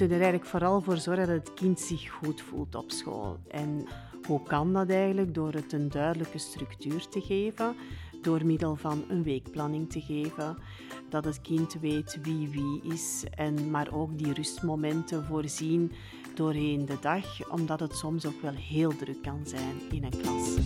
moeten er eigenlijk vooral voor zorgen dat het kind zich goed voelt op school. En hoe kan dat eigenlijk? Door het een duidelijke structuur te geven, door middel van een weekplanning te geven, dat het kind weet wie wie is en maar ook die rustmomenten voorzien doorheen de dag, omdat het soms ook wel heel druk kan zijn in een klas.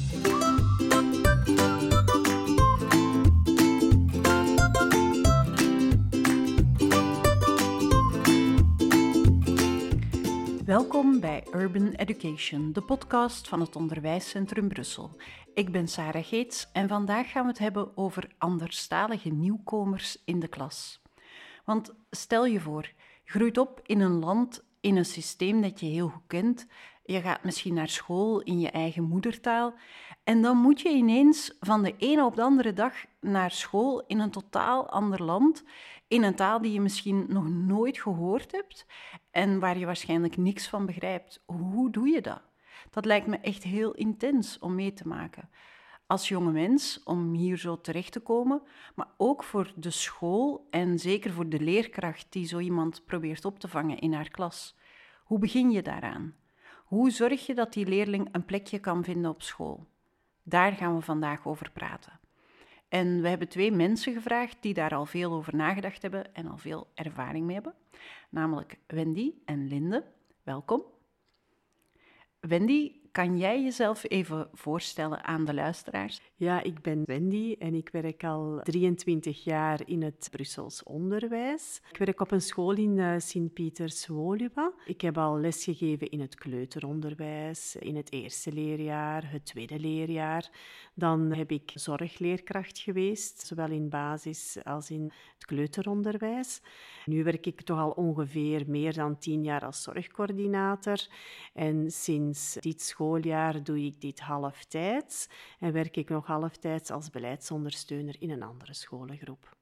Welkom bij Urban Education, de podcast van het Onderwijscentrum Brussel. Ik ben Sarah Geets en vandaag gaan we het hebben over anderstalige nieuwkomers in de klas. Want stel je voor, groeit op in een land, in een systeem dat je heel goed kent. Je gaat misschien naar school in je eigen moedertaal. En dan moet je ineens van de ene op de andere dag naar school in een totaal ander land in een taal die je misschien nog nooit gehoord hebt en waar je waarschijnlijk niks van begrijpt. Hoe doe je dat? Dat lijkt me echt heel intens om mee te maken. Als jonge mens, om hier zo terecht te komen, maar ook voor de school en zeker voor de leerkracht die zo iemand probeert op te vangen in haar klas. Hoe begin je daaraan? Hoe zorg je dat die leerling een plekje kan vinden op school? Daar gaan we vandaag over praten. En we hebben twee mensen gevraagd die daar al veel over nagedacht hebben en al veel ervaring mee hebben, namelijk Wendy en Linde. Welkom. Wendy, kan jij jezelf even voorstellen aan de luisteraars? Ja, ik ben Wendy en ik werk al 23 jaar in het Brussels onderwijs. Ik werk op een school in uh, Sint-Pieters-Woluwe. Ik heb al lesgegeven in het kleuteronderwijs, in het eerste leerjaar, het tweede leerjaar. Dan heb ik zorgleerkracht geweest, zowel in basis als in het kleuteronderwijs. Nu werk ik toch al ongeveer meer dan tien jaar als zorgcoördinator. En sinds dit schooljaar doe ik dit halftijds en werk ik nog halftijds als beleidsondersteuner in een andere scholengroep.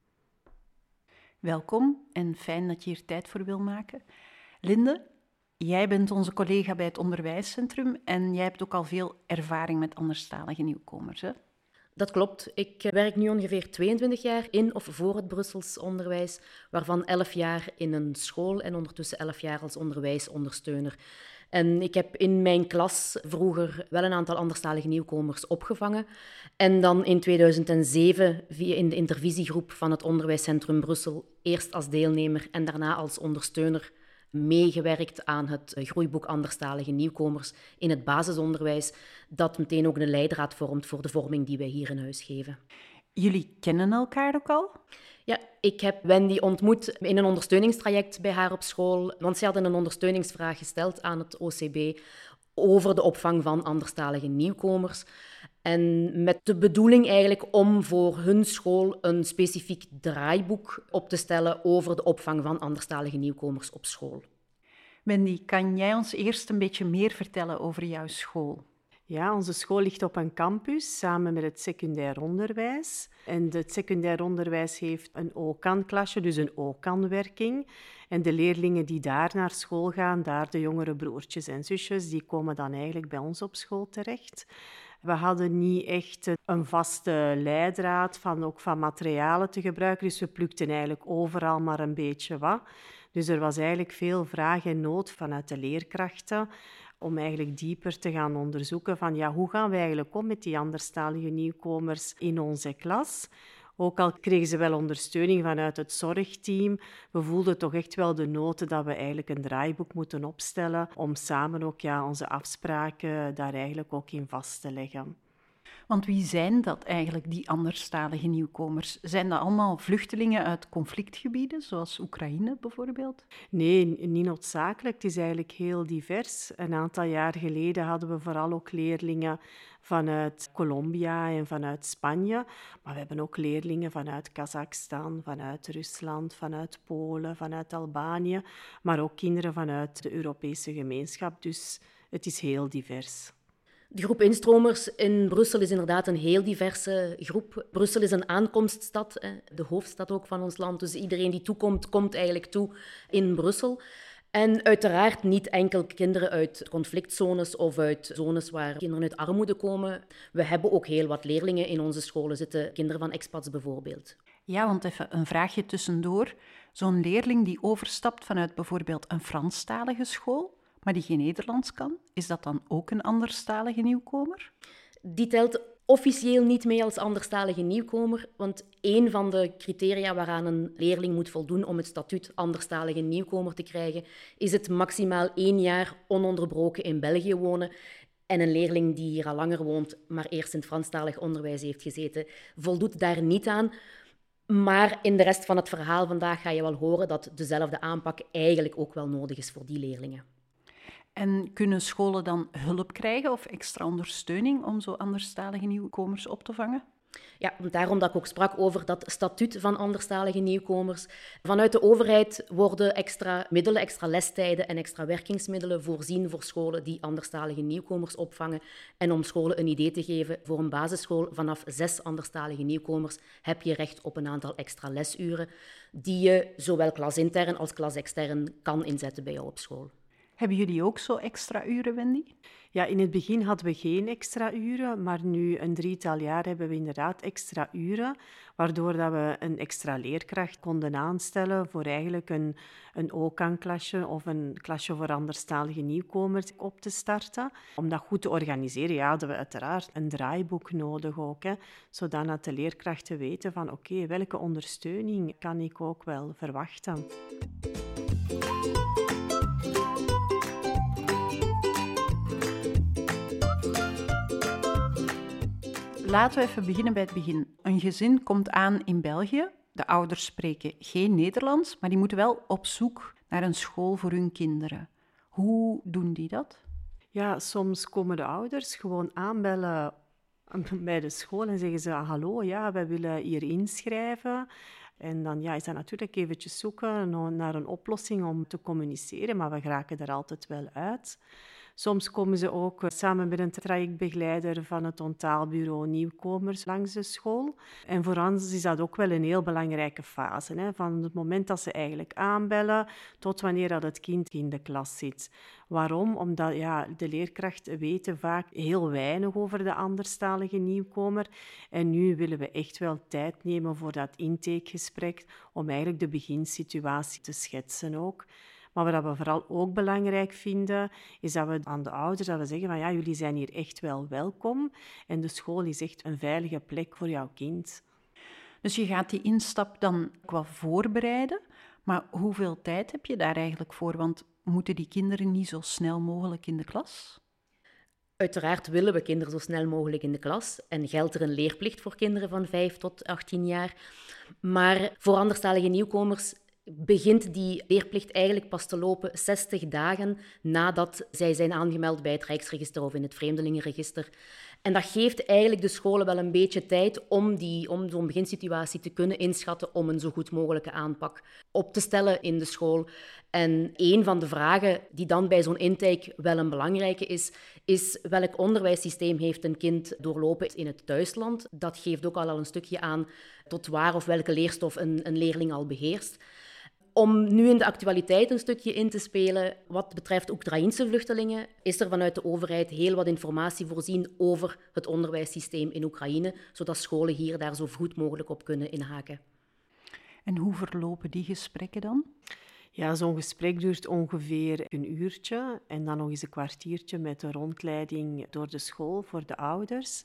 Welkom en fijn dat je hier tijd voor wil maken. Linde, jij bent onze collega bij het onderwijscentrum en jij hebt ook al veel ervaring met anderstalige nieuwkomers. Hè? Dat klopt. Ik werk nu ongeveer 22 jaar in of voor het Brussels onderwijs, waarvan 11 jaar in een school en ondertussen 11 jaar als onderwijsondersteuner. En ik heb in mijn klas vroeger wel een aantal anderstalige nieuwkomers opgevangen. En dan in 2007 via in de intervisiegroep van het Onderwijscentrum Brussel, eerst als deelnemer en daarna als ondersteuner, meegewerkt aan het groeiboek Anderstalige Nieuwkomers in het basisonderwijs, dat meteen ook een leidraad vormt voor de vorming die wij hier in huis geven. Jullie kennen elkaar ook al? Ja, ik heb Wendy ontmoet in een ondersteuningstraject bij haar op school, want ze hadden een ondersteuningsvraag gesteld aan het OCB over de opvang van anderstalige nieuwkomers. En met de bedoeling eigenlijk om voor hun school een specifiek draaiboek op te stellen over de opvang van anderstalige nieuwkomers op school. Wendy, kan jij ons eerst een beetje meer vertellen over jouw school? Ja, onze school ligt op een campus samen met het secundair onderwijs. En het secundair onderwijs heeft een OCAN-klasje, dus een OCAN-werking. En de leerlingen die daar naar school gaan, daar de jongere broertjes en zusjes, die komen dan eigenlijk bij ons op school terecht. We hadden niet echt een vaste leidraad van, ook van materialen te gebruiken, dus we plukten eigenlijk overal maar een beetje wat. Dus er was eigenlijk veel vraag en nood vanuit de leerkrachten om eigenlijk dieper te gaan onderzoeken van ja, hoe gaan we eigenlijk om met die anderstalige nieuwkomers in onze klas. Ook al kregen ze wel ondersteuning vanuit het zorgteam, we voelden toch echt wel de noten dat we eigenlijk een draaiboek moeten opstellen om samen ook ja, onze afspraken daar eigenlijk ook in vast te leggen. Want wie zijn dat eigenlijk, die anderstalige nieuwkomers? Zijn dat allemaal vluchtelingen uit conflictgebieden, zoals Oekraïne bijvoorbeeld? Nee, niet noodzakelijk. Het is eigenlijk heel divers. Een aantal jaar geleden hadden we vooral ook leerlingen vanuit Colombia en vanuit Spanje. Maar we hebben ook leerlingen vanuit Kazachstan, vanuit Rusland, vanuit Polen, vanuit Albanië. Maar ook kinderen vanuit de Europese gemeenschap. Dus het is heel divers. De groep instromers in Brussel is inderdaad een heel diverse groep. Brussel is een aankomststad, de hoofdstad ook van ons land. Dus iedereen die toekomt, komt eigenlijk toe in Brussel. En uiteraard niet enkel kinderen uit conflictzones of uit zones waar kinderen uit armoede komen. We hebben ook heel wat leerlingen in onze scholen zitten, kinderen van expats bijvoorbeeld. Ja, want even een vraagje tussendoor. Zo'n leerling die overstapt vanuit bijvoorbeeld een Franstalige school, maar die geen Nederlands kan, is dat dan ook een anderstalige nieuwkomer? Die telt officieel niet mee als anderstalige nieuwkomer, want een van de criteria waaraan een leerling moet voldoen om het statuut anderstalige nieuwkomer te krijgen, is het maximaal één jaar ononderbroken in België wonen. En een leerling die hier al langer woont, maar eerst in het Franstalig onderwijs heeft gezeten, voldoet daar niet aan. Maar in de rest van het verhaal vandaag ga je wel horen dat dezelfde aanpak eigenlijk ook wel nodig is voor die leerlingen. En kunnen scholen dan hulp krijgen of extra ondersteuning om zo anderstalige nieuwkomers op te vangen? Ja, daarom dat ik ook sprak over dat statuut van anderstalige nieuwkomers. Vanuit de overheid worden extra middelen, extra lestijden en extra werkingsmiddelen voorzien voor scholen die anderstalige nieuwkomers opvangen. En om scholen een idee te geven, voor een basisschool vanaf zes anderstalige nieuwkomers heb je recht op een aantal extra lesuren die je zowel klasintern als klasextern kan inzetten bij jou op school. Hebben jullie ook zo extra uren, Wendy? Ja, in het begin hadden we geen extra uren, maar nu een drietal jaar hebben we inderdaad extra uren, waardoor dat we een extra leerkracht konden aanstellen voor eigenlijk een, een OKAN-klasje of een klasje voor anderstalige nieuwkomers op te starten. Om dat goed te organiseren ja, hadden we uiteraard een draaiboek nodig ook, hè, zodat de leerkrachten weten van oké, welke ondersteuning kan ik ook wel verwachten. Laten we even beginnen bij het begin. Een gezin komt aan in België. De ouders spreken geen Nederlands, maar die moeten wel op zoek naar een school voor hun kinderen. Hoe doen die dat? Ja, soms komen de ouders gewoon aanbellen bij de school en zeggen ze: Hallo, ja, wij willen hier inschrijven. En dan ja, is dat natuurlijk eventjes zoeken naar een oplossing om te communiceren, maar we geraken er altijd wel uit. Soms komen ze ook eh, samen met een trajectbegeleider van het ontaalbureau nieuwkomers langs de school. En voor ons is dat ook wel een heel belangrijke fase. Hè? Van het moment dat ze eigenlijk aanbellen tot wanneer dat het kind in de klas zit. Waarom? Omdat ja, de leerkrachten weten vaak heel weinig over de anderstalige nieuwkomer. En nu willen we echt wel tijd nemen voor dat intakegesprek om eigenlijk de beginsituatie te schetsen ook. Maar wat we vooral ook belangrijk vinden, is dat we aan de ouders dat we zeggen van ja, jullie zijn hier echt wel welkom en de school is echt een veilige plek voor jouw kind. Dus je gaat die instap dan qua voorbereiden, maar hoeveel tijd heb je daar eigenlijk voor? Want moeten die kinderen niet zo snel mogelijk in de klas? Uiteraard willen we kinderen zo snel mogelijk in de klas en geldt er een leerplicht voor kinderen van 5 tot 18 jaar. Maar voor anderstalige nieuwkomers begint die leerplicht eigenlijk pas te lopen 60 dagen nadat zij zijn aangemeld bij het Rijksregister of in het Vreemdelingenregister. En dat geeft eigenlijk de scholen wel een beetje tijd om, die, om zo'n beginsituatie te kunnen inschatten, om een zo goed mogelijke aanpak op te stellen in de school. En een van de vragen die dan bij zo'n intake wel een belangrijke is, is welk onderwijssysteem heeft een kind doorlopen in het thuisland? Dat geeft ook al een stukje aan tot waar of welke leerstof een, een leerling al beheerst. Om nu in de actualiteit een stukje in te spelen, wat betreft Oekraïnse vluchtelingen, is er vanuit de overheid heel wat informatie voorzien over het onderwijssysteem in Oekraïne, zodat scholen hier daar zo goed mogelijk op kunnen inhaken. En hoe verlopen die gesprekken dan? Ja, zo'n gesprek duurt ongeveer een uurtje en dan nog eens een kwartiertje met de rondleiding door de school voor de ouders.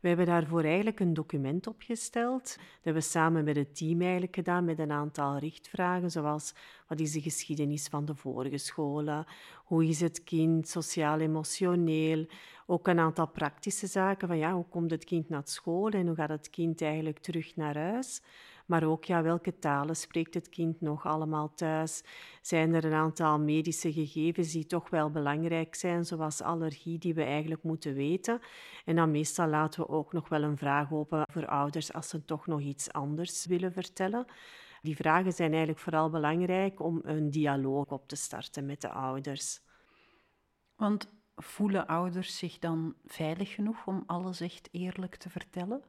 We hebben daarvoor eigenlijk een document opgesteld. Dat hebben we samen met het team eigenlijk gedaan met een aantal richtvragen, zoals wat is de geschiedenis van de vorige scholen, hoe is het kind sociaal-emotioneel, ook een aantal praktische zaken van ja, hoe komt het kind naar school en hoe gaat het kind eigenlijk terug naar huis. Maar ook ja, welke talen spreekt het kind nog allemaal thuis? Zijn er een aantal medische gegevens die toch wel belangrijk zijn, zoals allergie, die we eigenlijk moeten weten? En dan meestal laten we ook nog wel een vraag open voor ouders als ze toch nog iets anders willen vertellen. Die vragen zijn eigenlijk vooral belangrijk om een dialoog op te starten met de ouders. Want voelen ouders zich dan veilig genoeg om alles echt eerlijk te vertellen?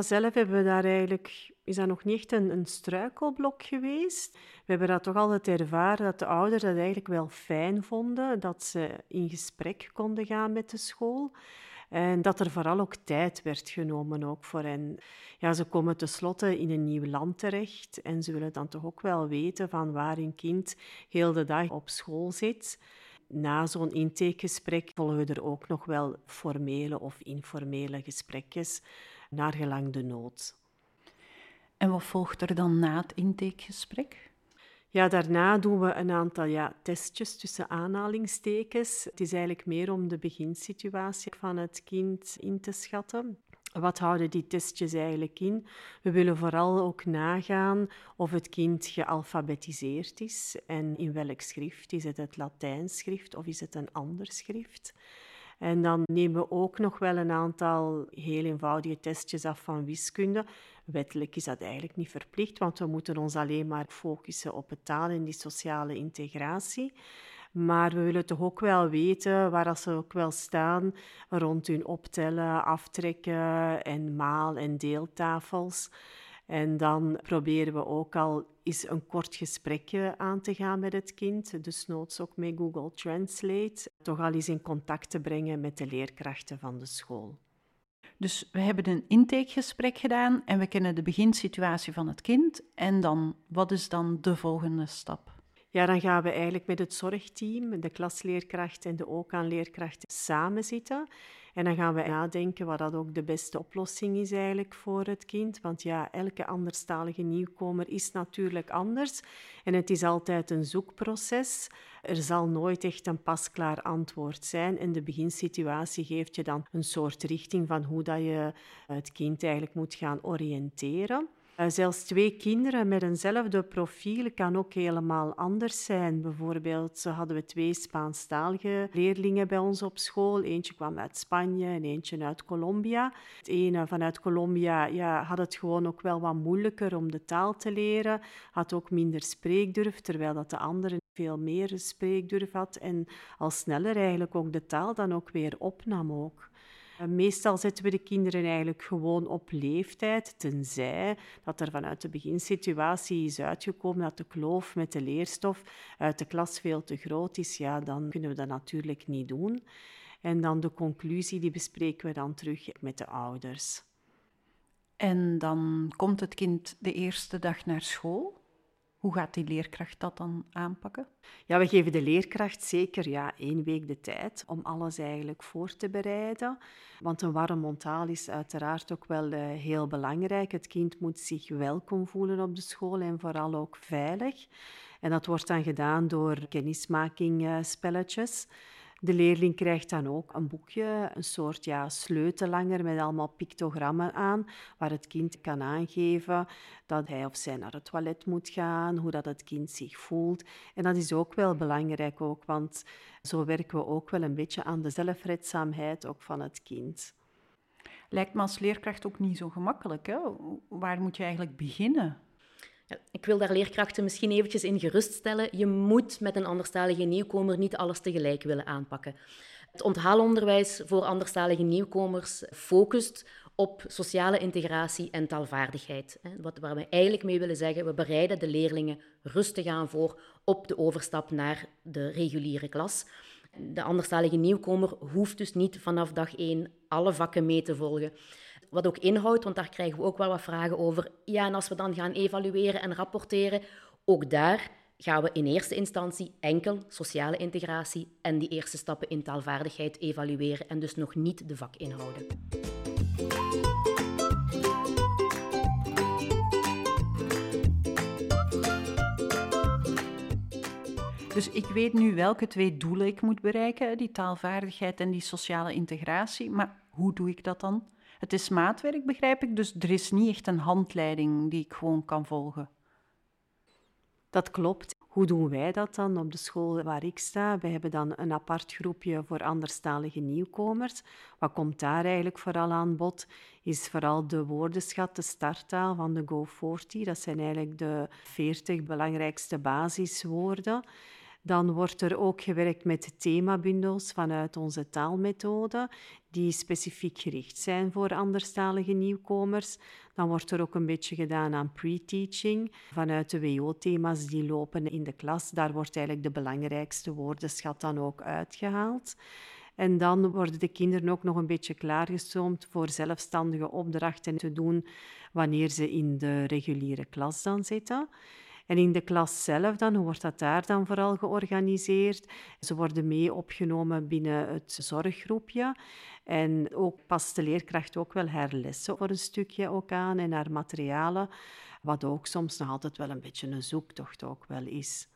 Zelf hebben we daar eigenlijk, is dat nog niet echt een, een, struikelblok geweest. We hebben dat toch altijd ervaren dat de ouders dat eigenlijk wel fijn vonden, dat ze in gesprek konden gaan met de school. En dat er vooral ook tijd werd genomen ook voor hen. Ja, ze komen tenslotte in een nieuw land terecht en ze willen dan toch ook wel weten van waar hun kind heel de dag op school zit. Na zo'n intakegesprek volgen er ook nog wel formele of informele gesprekjes, naar gelang de nood. En wat volgt er dan na het intakegesprek? Ja, daarna doen we een aantal ja, testjes tussen aanhalingstekens. Het is eigenlijk meer om de beginsituatie van het kind in te schatten. Wat houden die testjes eigenlijk in? We willen vooral ook nagaan of het kind gealfabetiseerd is en in welk schrift. Is het het Latijns schrift of is het een ander schrift? En dan nemen we ook nog wel een aantal heel eenvoudige testjes af van wiskunde. Wettelijk is dat eigenlijk niet verplicht, want we moeten ons alleen maar focussen op het taal en die sociale integratie. Maar we willen toch ook wel weten waar ze ook wel staan rond hun optellen, aftrekken en maal- en deeltafels. En dan proberen we ook al eens een kort gesprekje aan te gaan met het kind, dus noods ook met Google Translate, toch al eens in contact te brengen met de leerkrachten van de school. Dus we hebben een intakegesprek gedaan en we kennen de beginsituatie van het kind. En dan, wat is dan de volgende stap? Ja, dan gaan we eigenlijk met het zorgteam, de klasleerkracht en de OKAN-leerkracht samen zitten. En dan gaan we nadenken wat dat ook de beste oplossing is eigenlijk voor het kind. Want ja, elke anderstalige nieuwkomer is natuurlijk anders. En het is altijd een zoekproces. Er zal nooit echt een pasklaar antwoord zijn. En de beginsituatie geeft je dan een soort richting van hoe dat je het kind eigenlijk moet gaan oriënteren. Uh, zelfs twee kinderen met eenzelfde profiel kan ook helemaal anders zijn. Bijvoorbeeld hadden we twee Spaanstalige leerlingen bij ons op school. Eentje kwam uit Spanje en eentje uit Colombia. Het ene vanuit Colombia ja, had het gewoon ook wel wat moeilijker om de taal te leren. Had ook minder spreekdurf, terwijl dat de andere veel meer spreekdurf had. En al sneller eigenlijk ook de taal dan ook weer opnam ook. Eh, meestal zetten we de kinderen eigenlijk gewoon op leeftijd, tenzij dat er vanuit de beginsituatie is uitgekomen dat de kloof met de leerstof uit de klas veel te groot is. Ja, dan kunnen we dat natuurlijk niet doen. En dan de conclusie, die bespreken we dan terug met de ouders. En dan komt het kind de eerste dag naar school. Hoe gaat die leerkracht dat dan aanpakken? Ja, we geven de leerkracht zeker ja, één week de tijd om alles eigenlijk voor te bereiden. Want een warm montaal is uiteraard ook wel uh, heel belangrijk. Het kind moet zich welkom voelen op de school en vooral ook veilig. En dat wordt dan gedaan door kennismakingspelletjes. Uh, de leerling krijgt dan ook een boekje, een soort ja, sleutellanger met allemaal pictogrammen aan, waar het kind kan aangeven dat hij of zij naar het toilet moet gaan, hoe dat het kind zich voelt. En dat is ook wel belangrijk, ook, want zo werken we ook wel een beetje aan de zelfredzaamheid ook van het kind. Lijkt me als leerkracht ook niet zo gemakkelijk. Hè? Waar moet je eigenlijk beginnen? Ik wil daar leerkrachten misschien eventjes in geruststellen. Je moet met een anderstalige nieuwkomer niet alles tegelijk willen aanpakken. Het onthaalonderwijs voor anderstalige nieuwkomers focust op sociale integratie en taalvaardigheid. Wat waar we eigenlijk mee willen zeggen, we bereiden de leerlingen rustig aan voor op de overstap naar de reguliere klas. De anderstalige nieuwkomer hoeft dus niet vanaf dag één alle vakken mee te volgen. Wat ook inhoudt, want daar krijgen we ook wel wat vragen over. Ja, en als we dan gaan evalueren en rapporteren, ook daar gaan we in eerste instantie enkel sociale integratie en die eerste stappen in taalvaardigheid evalueren en dus nog niet de vakinhouden. Dus ik weet nu welke twee doelen ik moet bereiken, die taalvaardigheid en die sociale integratie, maar hoe doe ik dat dan? Het is maatwerk, begrijp ik, dus er is niet echt een handleiding die ik gewoon kan volgen. Dat klopt. Hoe doen wij dat dan op de school waar ik sta? We hebben dan een apart groepje voor anderstalige nieuwkomers. Wat komt daar eigenlijk vooral aan bod? Is vooral de woordenschat, de starttaal van de Go40. Dat zijn eigenlijk de 40 belangrijkste basiswoorden. Dan wordt er ook gewerkt met themabundels vanuit onze taalmethode, die specifiek gericht zijn voor anderstalige nieuwkomers. Dan wordt er ook een beetje gedaan aan pre-teaching vanuit de WO-thema's die lopen in de klas. Daar wordt eigenlijk de belangrijkste woordenschat dan ook uitgehaald. En dan worden de kinderen ook nog een beetje klaargestoomd voor zelfstandige opdrachten te doen wanneer ze in de reguliere klas dan zitten. En in de klas zelf dan, hoe wordt dat daar dan vooral georganiseerd? Ze worden mee opgenomen binnen het zorggroepje. En ook past de leerkracht ook wel haar lessen voor een stukje ook aan en haar materialen, wat ook soms nog altijd wel een beetje een zoektocht ook wel is.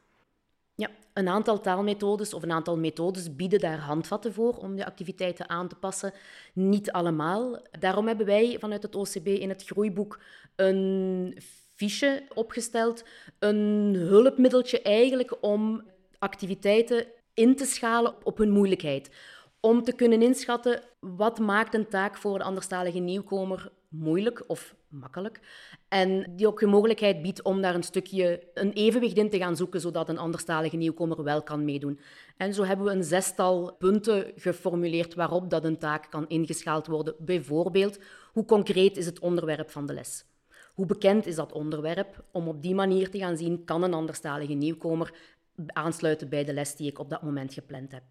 Ja, een aantal taalmethodes of een aantal methodes bieden daar handvatten voor om de activiteiten aan te passen. Niet allemaal. Daarom hebben wij vanuit het OCB in het groeiboek een fiche opgesteld, een hulpmiddeltje eigenlijk om activiteiten in te schalen op hun moeilijkheid. Om te kunnen inschatten wat maakt een taak voor een anderstalige nieuwkomer moeilijk of makkelijk. En die ook de mogelijkheid biedt om daar een stukje een evenwicht in te gaan zoeken, zodat een anderstalige nieuwkomer wel kan meedoen. En zo hebben we een zestal punten geformuleerd waarop dat een taak kan ingeschaald worden. Bijvoorbeeld, hoe concreet is het onderwerp van de les? Hoe bekend is dat onderwerp? Om op die manier te gaan zien, kan een anderstalige nieuwkomer aansluiten bij de les die ik op dat moment gepland heb.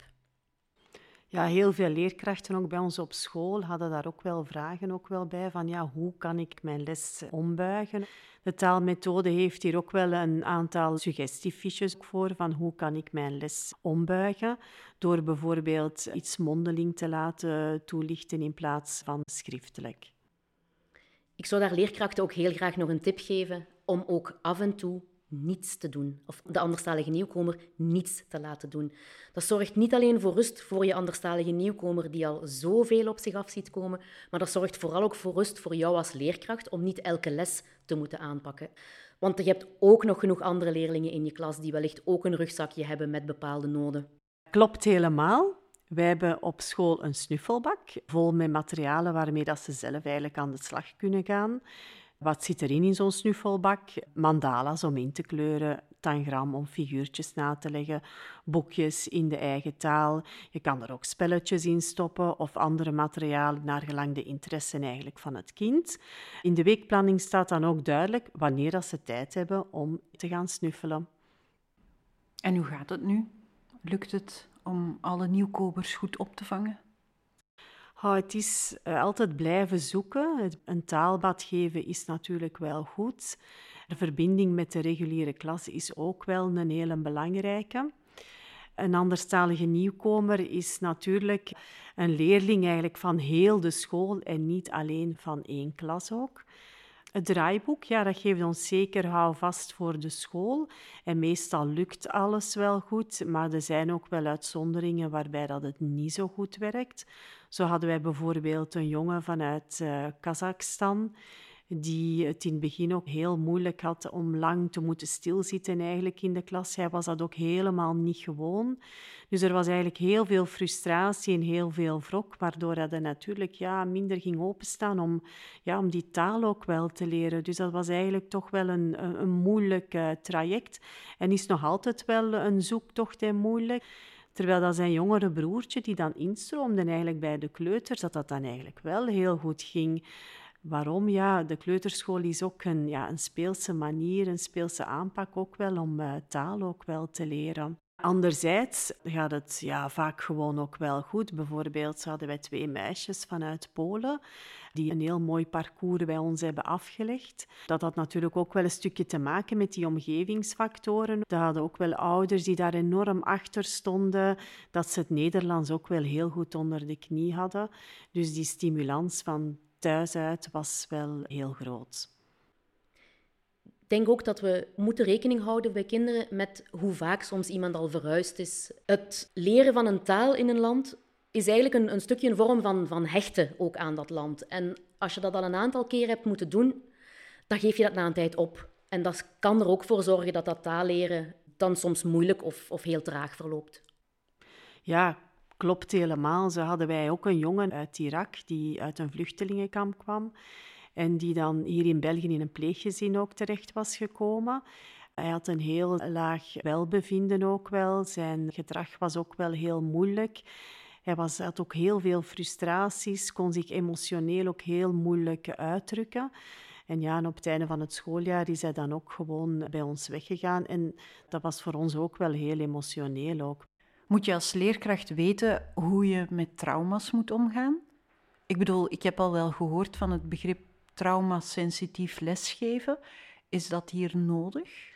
Ja, heel veel leerkrachten ook bij ons op school hadden daar ook wel vragen ook wel bij van ja, hoe kan ik mijn les ombuigen? De taalmethode heeft hier ook wel een aantal suggestiefiches voor van hoe kan ik mijn les ombuigen door bijvoorbeeld iets mondeling te laten toelichten in plaats van schriftelijk. Ik zou daar leerkrachten ook heel graag nog een tip geven om ook af en toe niets te doen. Of de anderstalige nieuwkomer niets te laten doen. Dat zorgt niet alleen voor rust voor je anderstalige nieuwkomer die al zoveel op zich af ziet komen, maar dat zorgt vooral ook voor rust voor jou als leerkracht om niet elke les te moeten aanpakken. Want je hebt ook nog genoeg andere leerlingen in je klas die wellicht ook een rugzakje hebben met bepaalde noden. Klopt helemaal. Wij hebben op school een snuffelbak vol met materialen waarmee dat ze zelf eigenlijk aan de slag kunnen gaan. Wat zit erin in zo'n snuffelbak? Mandala's om in te kleuren, tangram om figuurtjes na te leggen, boekjes in de eigen taal. Je kan er ook spelletjes in stoppen of andere materialen naar gelang de interesse eigenlijk van het kind. In de weekplanning staat dan ook duidelijk wanneer dat ze tijd hebben om te gaan snuffelen. En hoe gaat het nu? Lukt het om alle nieuwkomers goed op te vangen? het is eh, altijd blijven zoeken. Een taalbad geven is natuurlijk wel goed. De verbinding met de reguliere klas is ook wel een hele belangrijke. Een anderstalige nieuwkomer is natuurlijk een leerling eigenlijk van heel de school en niet alleen van één klas ook. Het draaiboek, ja, dat geeft ons zeker houvast voor de school. En meestal lukt alles wel goed, maar er zijn ook wel uitzonderingen waarbij dat het niet zo goed werkt. Zo hadden wij bijvoorbeeld een jongen vanuit uh, Kazachstan die het in het begin ook heel moeilijk had om lang te moeten stilzitten eigenlijk in de klas. Hij was dat ook helemaal niet gewoon. Dus er was eigenlijk heel veel frustratie en heel veel wrok, waardoor hij natuurlijk ja, minder ging openstaan om, ja, om die taal ook wel te leren. Dus dat was eigenlijk toch wel een, een, moeilijk uh, traject en is nog altijd wel een zoektocht en moeilijk. Terwijl dat zijn jongere broertje, die dan instroomde eigenlijk bij de kleuters, dat dat dan eigenlijk wel heel goed ging. Waarom? Ja, de kleuterschool is ook een, ja, een speelse manier, een speelse aanpak ook wel om uh, taal ook wel te leren. Anderzijds gaat het ja, vaak gewoon ook wel goed. Bijvoorbeeld hadden wij twee meisjes vanuit Polen die een heel mooi parcours bij ons hebben afgelegd. Dat had natuurlijk ook wel een stukje te maken met die omgevingsfactoren. We hadden ook wel ouders die daar enorm achter stonden, dat ze het Nederlands ook wel heel goed onder de knie hadden. Dus die stimulans van thuis uit was wel heel groot. Ik denk ook dat we moeten rekening houden bij kinderen met hoe vaak soms iemand al verhuisd is. Het leren van een taal in een land is eigenlijk een, een stukje een vorm van, van hechten ook aan dat land. En als je dat al een aantal keer hebt moeten doen, dan geef je dat na een tijd op. En dat kan er ook voor zorgen dat dat taalleren dan soms moeilijk of, of heel traag verloopt. Ja, klopt helemaal. Zo hadden wij ook een jongen uit Irak die uit een vluchtelingenkamp kwam en die dan hier in België in een pleeggezin ook terecht was gekomen. Hij had een heel laag welbevinden ook wel. Zijn gedrag was ook wel heel moeilijk. Hij was, had ook heel veel frustraties, kon zich emotioneel ook heel moeilijk uitdrukken. En ja, en op het einde van het schooljaar is hij dan ook gewoon bij ons weggegaan. En dat was voor ons ook wel heel emotioneel ook. Moet je als leerkracht weten hoe je met trauma's moet omgaan? Ik bedoel, ik heb al wel gehoord van het begrip traumasensitief lesgeven. Is dat hier nodig?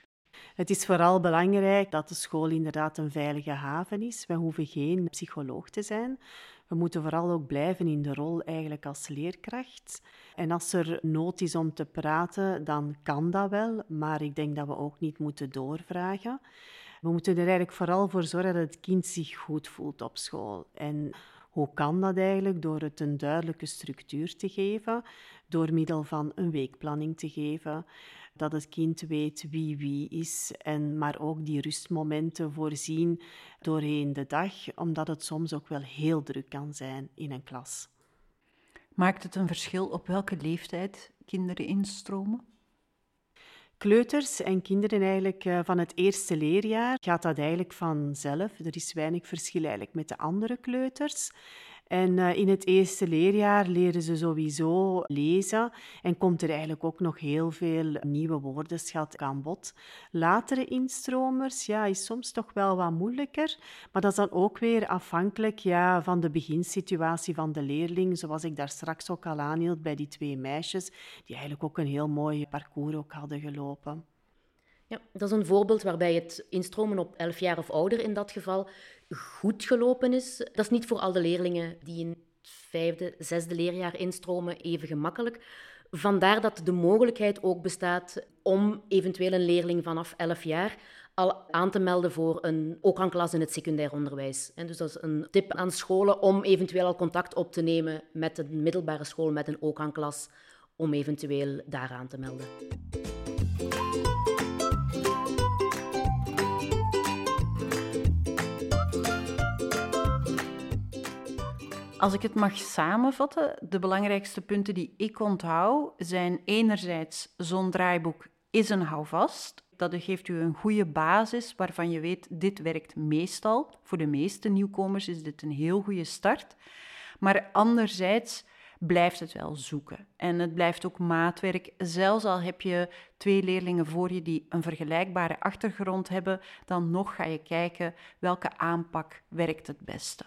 Het is vooral belangrijk dat de school inderdaad een veilige haven is. We hoeven geen psycholoog te zijn. We moeten vooral ook blijven in de rol eigenlijk als leerkracht. En als er nood is om te praten, dan kan dat wel, maar ik denk dat we ook niet moeten doorvragen. We moeten er eigenlijk vooral voor zorgen dat het kind zich goed voelt op school. En hoe kan dat eigenlijk? Door het een duidelijke structuur te geven, door middel van een weekplanning te geven, dat het kind weet wie wie is, en maar ook die rustmomenten voorzien doorheen de dag, omdat het soms ook wel heel druk kan zijn in een klas. Maakt het een verschil op welke leeftijd kinderen instromen? Kleuters en kinderen eigenlijk eh, van het eerste leerjaar gaat dat eigenlijk vanzelf. Er is weinig verschil eigenlijk met de andere kleuters. En eh, in het eerste leerjaar leren ze sowieso lezen en komt er eigenlijk ook nog heel veel nieuwe woordenschat aan bod. Latere instromers ja, is soms toch wel wat moeilijker, maar dat is dan ook weer afhankelijk ja, van de beginsituatie van de leerling, zoals ik daar straks ook al aanhield bij die twee meisjes, die eigenlijk ook een heel mooi parcours ook hadden gelopen. Ja, dat is een voorbeeld waarbij het instromen op 11 jaar of ouder in dat geval goed gelopen is. Dat is niet voor al de leerlingen die in het vijfde, zesde leerjaar instromen even gemakkelijk. Vandaar dat de mogelijkheid ook bestaat om eventueel een leerling vanaf 11 jaar al aan te melden voor een OKAN-klas in het secundair onderwijs. En dus dat is een tip aan scholen om eventueel al contact op te nemen met een middelbare school met een OKAN-klas, om eventueel daar aan te melden. Als ik het mag samenvatten, de belangrijkste punten die ik onthoud zijn enerzijds zo'n draaiboek is een houvast. Dat geeft u een goede basis waarvan je weet, dit werkt meestal. Voor de meeste nieuwkomers is dit een heel goede start. Maar anderzijds blijft het wel zoeken. En het blijft ook maatwerk. Zelfs al heb je twee leerlingen voor je die een vergelijkbare achtergrond hebben, dan nog ga je kijken welke aanpak werkt het beste.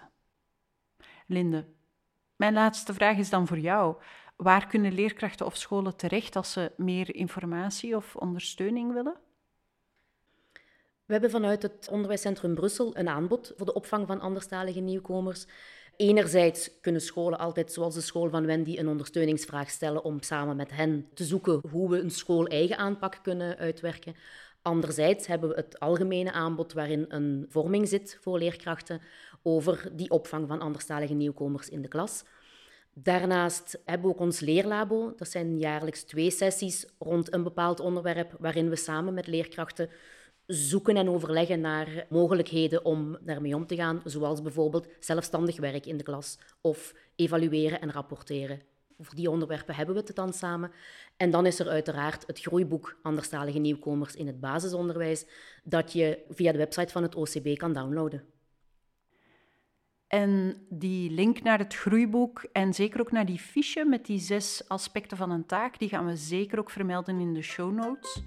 Mijn laatste vraag is dan voor jou. Waar kunnen leerkrachten of scholen terecht als ze meer informatie of ondersteuning willen? We hebben vanuit het Onderwijscentrum Brussel een aanbod voor de opvang van anderstalige nieuwkomers. Enerzijds kunnen scholen altijd, zoals de school van Wendy, een ondersteuningsvraag stellen om samen met hen te zoeken hoe we een school-eigen aanpak kunnen uitwerken. Anderzijds hebben we het algemene aanbod waarin een vorming zit voor leerkrachten over die opvang van anderstalige nieuwkomers in de klas. Daarnaast hebben we ook ons leerlabo. Dat zijn jaarlijks twee sessies rond een bepaald onderwerp waarin we samen met leerkrachten zoeken en overleggen naar mogelijkheden om daarmee om te gaan, zoals bijvoorbeeld zelfstandig werk in de klas of evalueren en rapporteren. Over die onderwerpen hebben we het dan samen. En dan is er uiteraard het groeiboek Anderstalige Nieuwkomers in het basisonderwijs, dat je via de website van het OCB kan downloaden. En die link naar het groeiboek en zeker ook naar die fiche met die zes aspecten van een taak, die gaan we zeker ook vermelden in de show notes.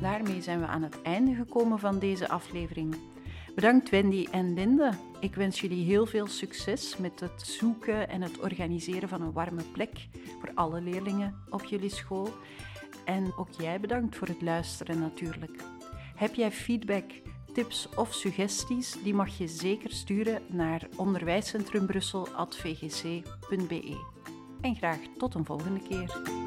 Daarmee zijn we aan het einde gekomen van deze aflevering. Bedankt Wendy en Linde. Ik wens jullie heel veel succes met het zoeken en het organiseren van een warme plek voor alle leerlingen op jullie school. En ook jij bedankt voor het luisteren natuurlijk. Heb jij feedback, tips of suggesties? Die mag je zeker sturen naar onderwijscentrumbrussel.vgc.be. En graag tot een volgende keer.